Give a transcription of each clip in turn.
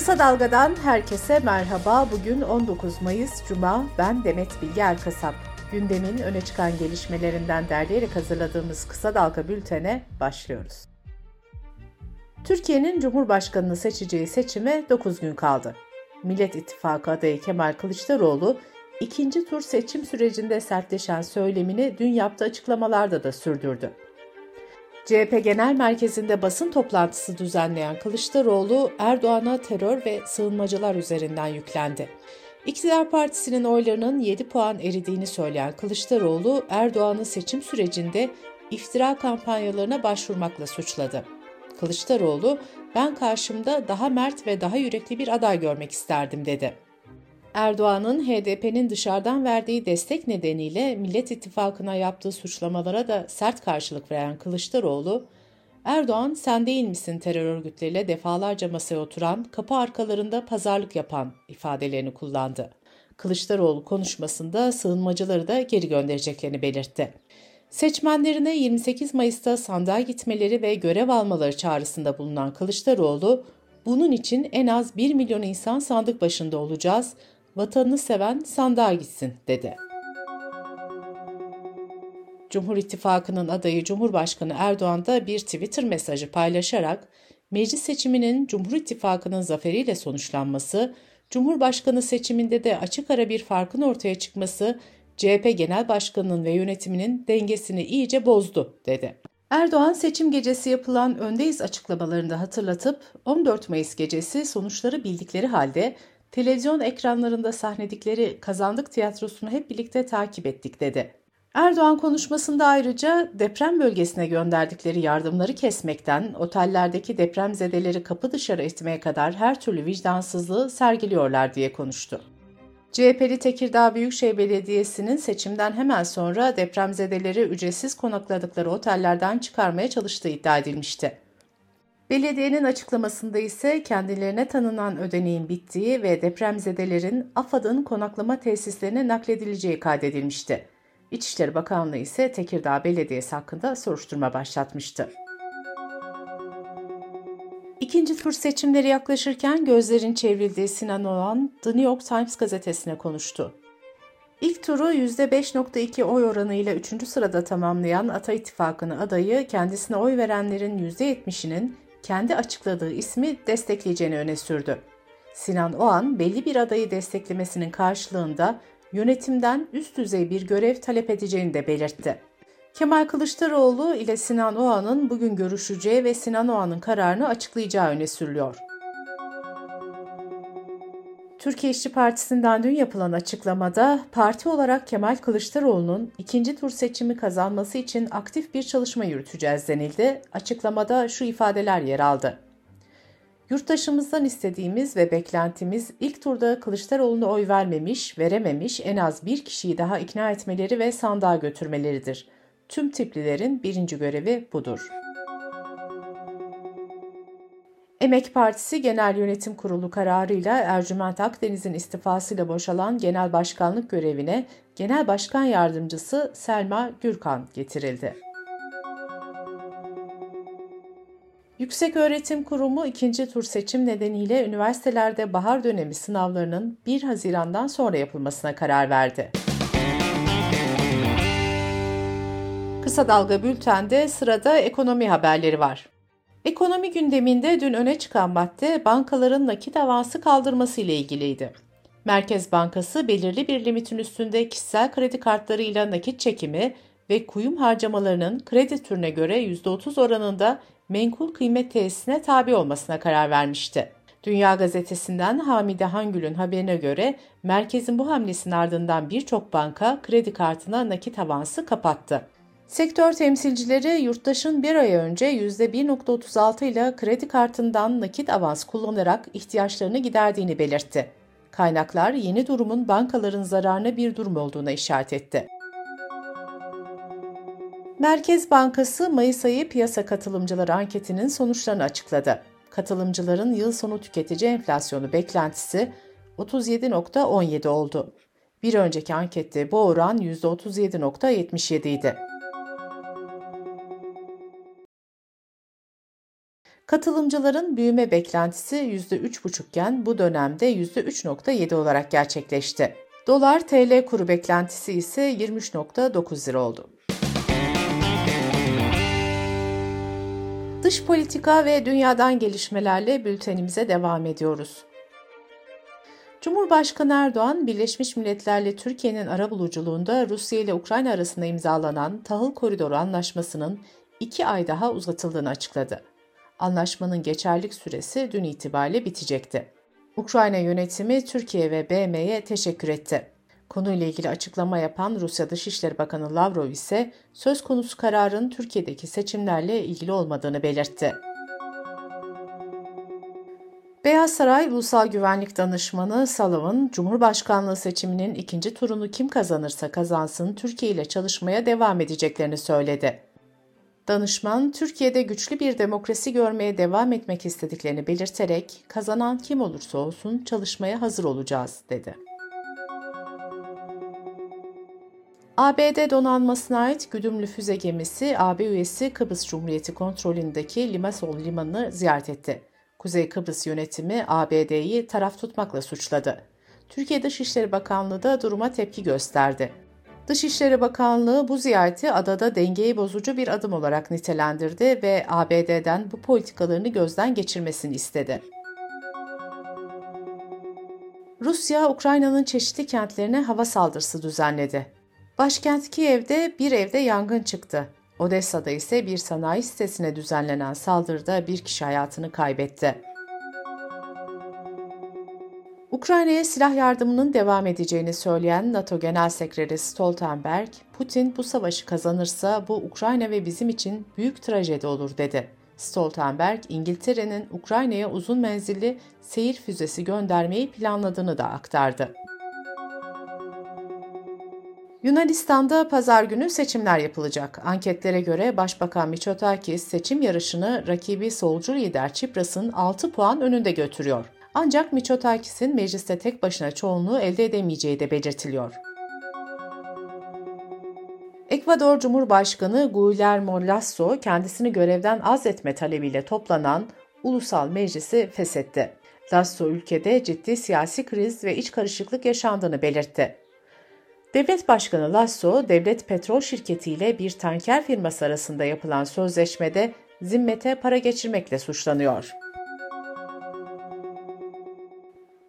Kısa Dalga'dan herkese merhaba. Bugün 19 Mayıs Cuma. Ben Demet Bilge Erkasap. Gündemin öne çıkan gelişmelerinden derleyerek hazırladığımız Kısa Dalga bültene başlıyoruz. Türkiye'nin Cumhurbaşkanını seçeceği seçime 9 gün kaldı. Millet İttifakı adayı Kemal Kılıçdaroğlu, ikinci tur seçim sürecinde sertleşen söylemini dün yaptığı açıklamalarda da sürdürdü. CHP Genel Merkezi'nde basın toplantısı düzenleyen Kılıçdaroğlu, Erdoğan'a terör ve sığınmacılar üzerinden yüklendi. İktidar Partisi'nin oylarının 7 puan eridiğini söyleyen Kılıçdaroğlu, Erdoğan'ı seçim sürecinde iftira kampanyalarına başvurmakla suçladı. Kılıçdaroğlu, ben karşımda daha mert ve daha yürekli bir aday görmek isterdim dedi. Erdoğan'ın HDP'nin dışarıdan verdiği destek nedeniyle Millet İttifakı'na yaptığı suçlamalara da sert karşılık veren Kılıçdaroğlu, Erdoğan sen değil misin terör örgütleriyle defalarca masaya oturan, kapı arkalarında pazarlık yapan ifadelerini kullandı. Kılıçdaroğlu konuşmasında sığınmacıları da geri göndereceklerini belirtti. Seçmenlerine 28 Mayıs'ta sandığa gitmeleri ve görev almaları çağrısında bulunan Kılıçdaroğlu, bunun için en az 1 milyon insan sandık başında olacağız, vatanını seven sandığa gitsin dedi. Cumhur İttifakı'nın adayı Cumhurbaşkanı Erdoğan da bir Twitter mesajı paylaşarak meclis seçiminin Cumhur İttifakı'nın zaferiyle sonuçlanması, Cumhurbaşkanı seçiminde de açık ara bir farkın ortaya çıkması CHP Genel Başkanı'nın ve yönetiminin dengesini iyice bozdu dedi. Erdoğan seçim gecesi yapılan öndeyiz açıklamalarında hatırlatıp 14 Mayıs gecesi sonuçları bildikleri halde televizyon ekranlarında sahnedikleri kazandık tiyatrosunu hep birlikte takip ettik dedi. Erdoğan konuşmasında ayrıca deprem bölgesine gönderdikleri yardımları kesmekten otellerdeki depremzedeleri kapı dışarı etmeye kadar her türlü vicdansızlığı sergiliyorlar diye konuştu. CHP'li Tekirdağ Büyükşehir Belediyesi'nin seçimden hemen sonra depremzedeleri ücretsiz konakladıkları otellerden çıkarmaya çalıştığı iddia edilmişti. Belediyenin açıklamasında ise kendilerine tanınan ödeneğin bittiği ve depremzedelerin AFAD'ın konaklama tesislerine nakledileceği kaydedilmişti. İçişleri Bakanlığı ise Tekirdağ Belediyesi hakkında soruşturma başlatmıştı. İkinci tur seçimleri yaklaşırken gözlerin çevrildiği Sinan Oğan, The New York Times gazetesine konuştu. İlk turu %5.2 oy oranıyla 3. sırada tamamlayan Ata İttifakı'nın adayı kendisine oy verenlerin %70'inin kendi açıkladığı ismi destekleyeceğini öne sürdü. Sinan Oğan belli bir adayı desteklemesinin karşılığında yönetimden üst düzey bir görev talep edeceğini de belirtti. Kemal Kılıçdaroğlu ile Sinan Oğan'ın bugün görüşeceği ve Sinan Oğan'ın kararını açıklayacağı öne sürülüyor. Türkiye İşçi Partisi'nden dün yapılan açıklamada parti olarak Kemal Kılıçdaroğlu'nun ikinci tur seçimi kazanması için aktif bir çalışma yürüteceğiz denildi. Açıklamada şu ifadeler yer aldı. Yurttaşımızdan istediğimiz ve beklentimiz ilk turda Kılıçdaroğlu'na oy vermemiş, verememiş en az bir kişiyi daha ikna etmeleri ve sandığa götürmeleridir. Tüm tiplilerin birinci görevi budur. Emek Partisi Genel Yönetim Kurulu kararıyla Ercüment Akdeniz'in istifasıyla boşalan genel başkanlık görevine Genel Başkan Yardımcısı Selma Gürkan getirildi. Yüksek Öğretim Kurumu ikinci tur seçim nedeniyle üniversitelerde bahar dönemi sınavlarının 1 Haziran'dan sonra yapılmasına karar verdi. Kısa Dalga Bülten'de sırada ekonomi haberleri var. Ekonomi gündeminde dün öne çıkan madde bankaların nakit avansı kaldırması ile ilgiliydi. Merkez Bankası belirli bir limitin üstünde kişisel kredi kartlarıyla nakit çekimi ve kuyum harcamalarının kredi türüne göre %30 oranında menkul kıymet tesisine tabi olmasına karar vermişti. Dünya Gazetesi'nden Hamide Hangül'ün haberine göre merkezin bu hamlesinin ardından birçok banka kredi kartına nakit avansı kapattı. Sektör temsilcileri yurttaşın bir ay önce %1.36 ile kredi kartından nakit avans kullanarak ihtiyaçlarını giderdiğini belirtti. Kaynaklar yeni durumun bankaların zararına bir durum olduğuna işaret etti. Merkez Bankası Mayıs ayı piyasa katılımcıları anketinin sonuçlarını açıkladı. Katılımcıların yıl sonu tüketici enflasyonu beklentisi 37.17 oldu. Bir önceki ankette bu oran %37.77 idi. Katılımcıların büyüme beklentisi %3,5 iken bu dönemde %3,7 olarak gerçekleşti. Dolar TL kuru beklentisi ise 23,9 lira oldu. Dış politika ve dünyadan gelişmelerle bültenimize devam ediyoruz. Cumhurbaşkanı Erdoğan, Birleşmiş Milletler'le Türkiye'nin arabuluculuğunda Rusya ile Ukrayna arasında imzalanan Tahıl Koridoru Anlaşması'nın iki ay daha uzatıldığını açıkladı. Anlaşmanın geçerlik süresi dün itibariyle bitecekti. Ukrayna yönetimi Türkiye ve BM'ye teşekkür etti. Konuyla ilgili açıklama yapan Rusya Dışişleri Bakanı Lavrov ise söz konusu kararın Türkiye'deki seçimlerle ilgili olmadığını belirtti. Beyaz Saray Ulusal Güvenlik Danışmanı Sullivan, Cumhurbaşkanlığı seçiminin ikinci turunu kim kazanırsa kazansın Türkiye ile çalışmaya devam edeceklerini söyledi. Danışman, Türkiye'de güçlü bir demokrasi görmeye devam etmek istediklerini belirterek, kazanan kim olursa olsun çalışmaya hazır olacağız, dedi. ABD donanmasına ait güdümlü füze gemisi AB üyesi Kıbrıs Cumhuriyeti kontrolündeki Limassol limanını ziyaret etti. Kuzey Kıbrıs yönetimi ABD'yi taraf tutmakla suçladı. Türkiye Dışişleri Bakanlığı da duruma tepki gösterdi. Dışişleri Bakanlığı bu ziyareti adada dengeyi bozucu bir adım olarak nitelendirdi ve ABD'den bu politikalarını gözden geçirmesini istedi. Rusya, Ukrayna'nın çeşitli kentlerine hava saldırısı düzenledi. Başkent Kiev'de bir evde yangın çıktı. Odessa'da ise bir sanayi sitesine düzenlenen saldırıda bir kişi hayatını kaybetti. Ukrayna'ya silah yardımının devam edeceğini söyleyen NATO Genel Sekreteri Stoltenberg, Putin bu savaşı kazanırsa bu Ukrayna ve bizim için büyük trajedi olur dedi. Stoltenberg, İngiltere'nin Ukrayna'ya uzun menzilli seyir füzesi göndermeyi planladığını da aktardı. Yunanistan'da pazar günü seçimler yapılacak. Anketlere göre Başbakan Mitsotakis seçim yarışını rakibi solcu lider Çipras'ın 6 puan önünde götürüyor. Ancak Mitsotakis'in mecliste tek başına çoğunluğu elde edemeyeceği de belirtiliyor. Ekvador Cumhurbaşkanı Guillermo Lasso kendisini görevden azletme talebiyle toplanan ulusal meclisi feshetti. Lasso ülkede ciddi siyasi kriz ve iç karışıklık yaşandığını belirtti. Devlet Başkanı Lasso, devlet petrol şirketi ile bir tanker firması arasında yapılan sözleşmede zimmete para geçirmekle suçlanıyor.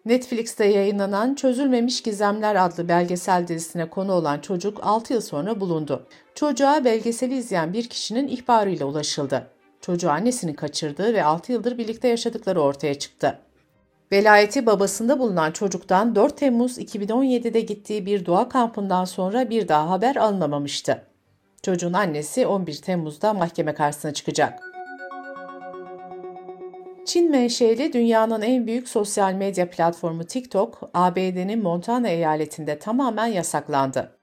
Netflix'te yayınlanan Çözülmemiş Gizemler adlı belgesel dizisine konu olan çocuk 6 yıl sonra bulundu. Çocuğa belgeseli izleyen bir kişinin ihbarıyla ulaşıldı. Çocuğu annesini kaçırdığı ve 6 yıldır birlikte yaşadıkları ortaya çıktı. Velayeti babasında bulunan çocuktan 4 Temmuz 2017'de gittiği bir doğa kampından sonra bir daha haber alınamamıştı. Çocuğun annesi 11 Temmuz'da mahkeme karşısına çıkacak. Çin menşeli dünyanın en büyük sosyal medya platformu TikTok, ABD'nin Montana eyaletinde tamamen yasaklandı.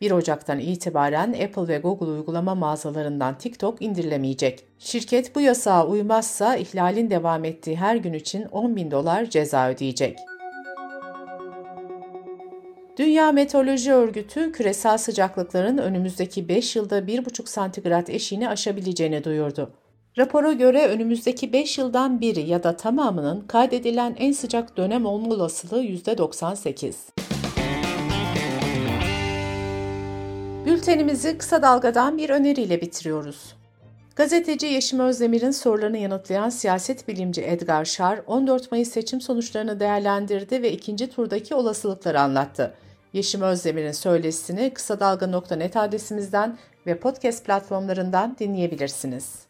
1 Ocak'tan itibaren Apple ve Google uygulama mağazalarından TikTok indirilemeyecek. Şirket bu yasağa uymazsa ihlalin devam ettiği her gün için 10 bin dolar ceza ödeyecek. Dünya Meteoroloji Örgütü küresel sıcaklıkların önümüzdeki 5 yılda 1,5 santigrat eşiğini aşabileceğini duyurdu. Rapora göre önümüzdeki 5 yıldan biri ya da tamamının kaydedilen en sıcak dönem olma olasılığı %98. Bültenimizi kısa dalgadan bir öneriyle bitiriyoruz. Gazeteci Yeşim Özdemir'in sorularını yanıtlayan siyaset bilimci Edgar Şar, 14 Mayıs seçim sonuçlarını değerlendirdi ve ikinci turdaki olasılıkları anlattı. Yeşim Özdemir'in söyleşisini kısa dalga.net adresimizden ve podcast platformlarından dinleyebilirsiniz.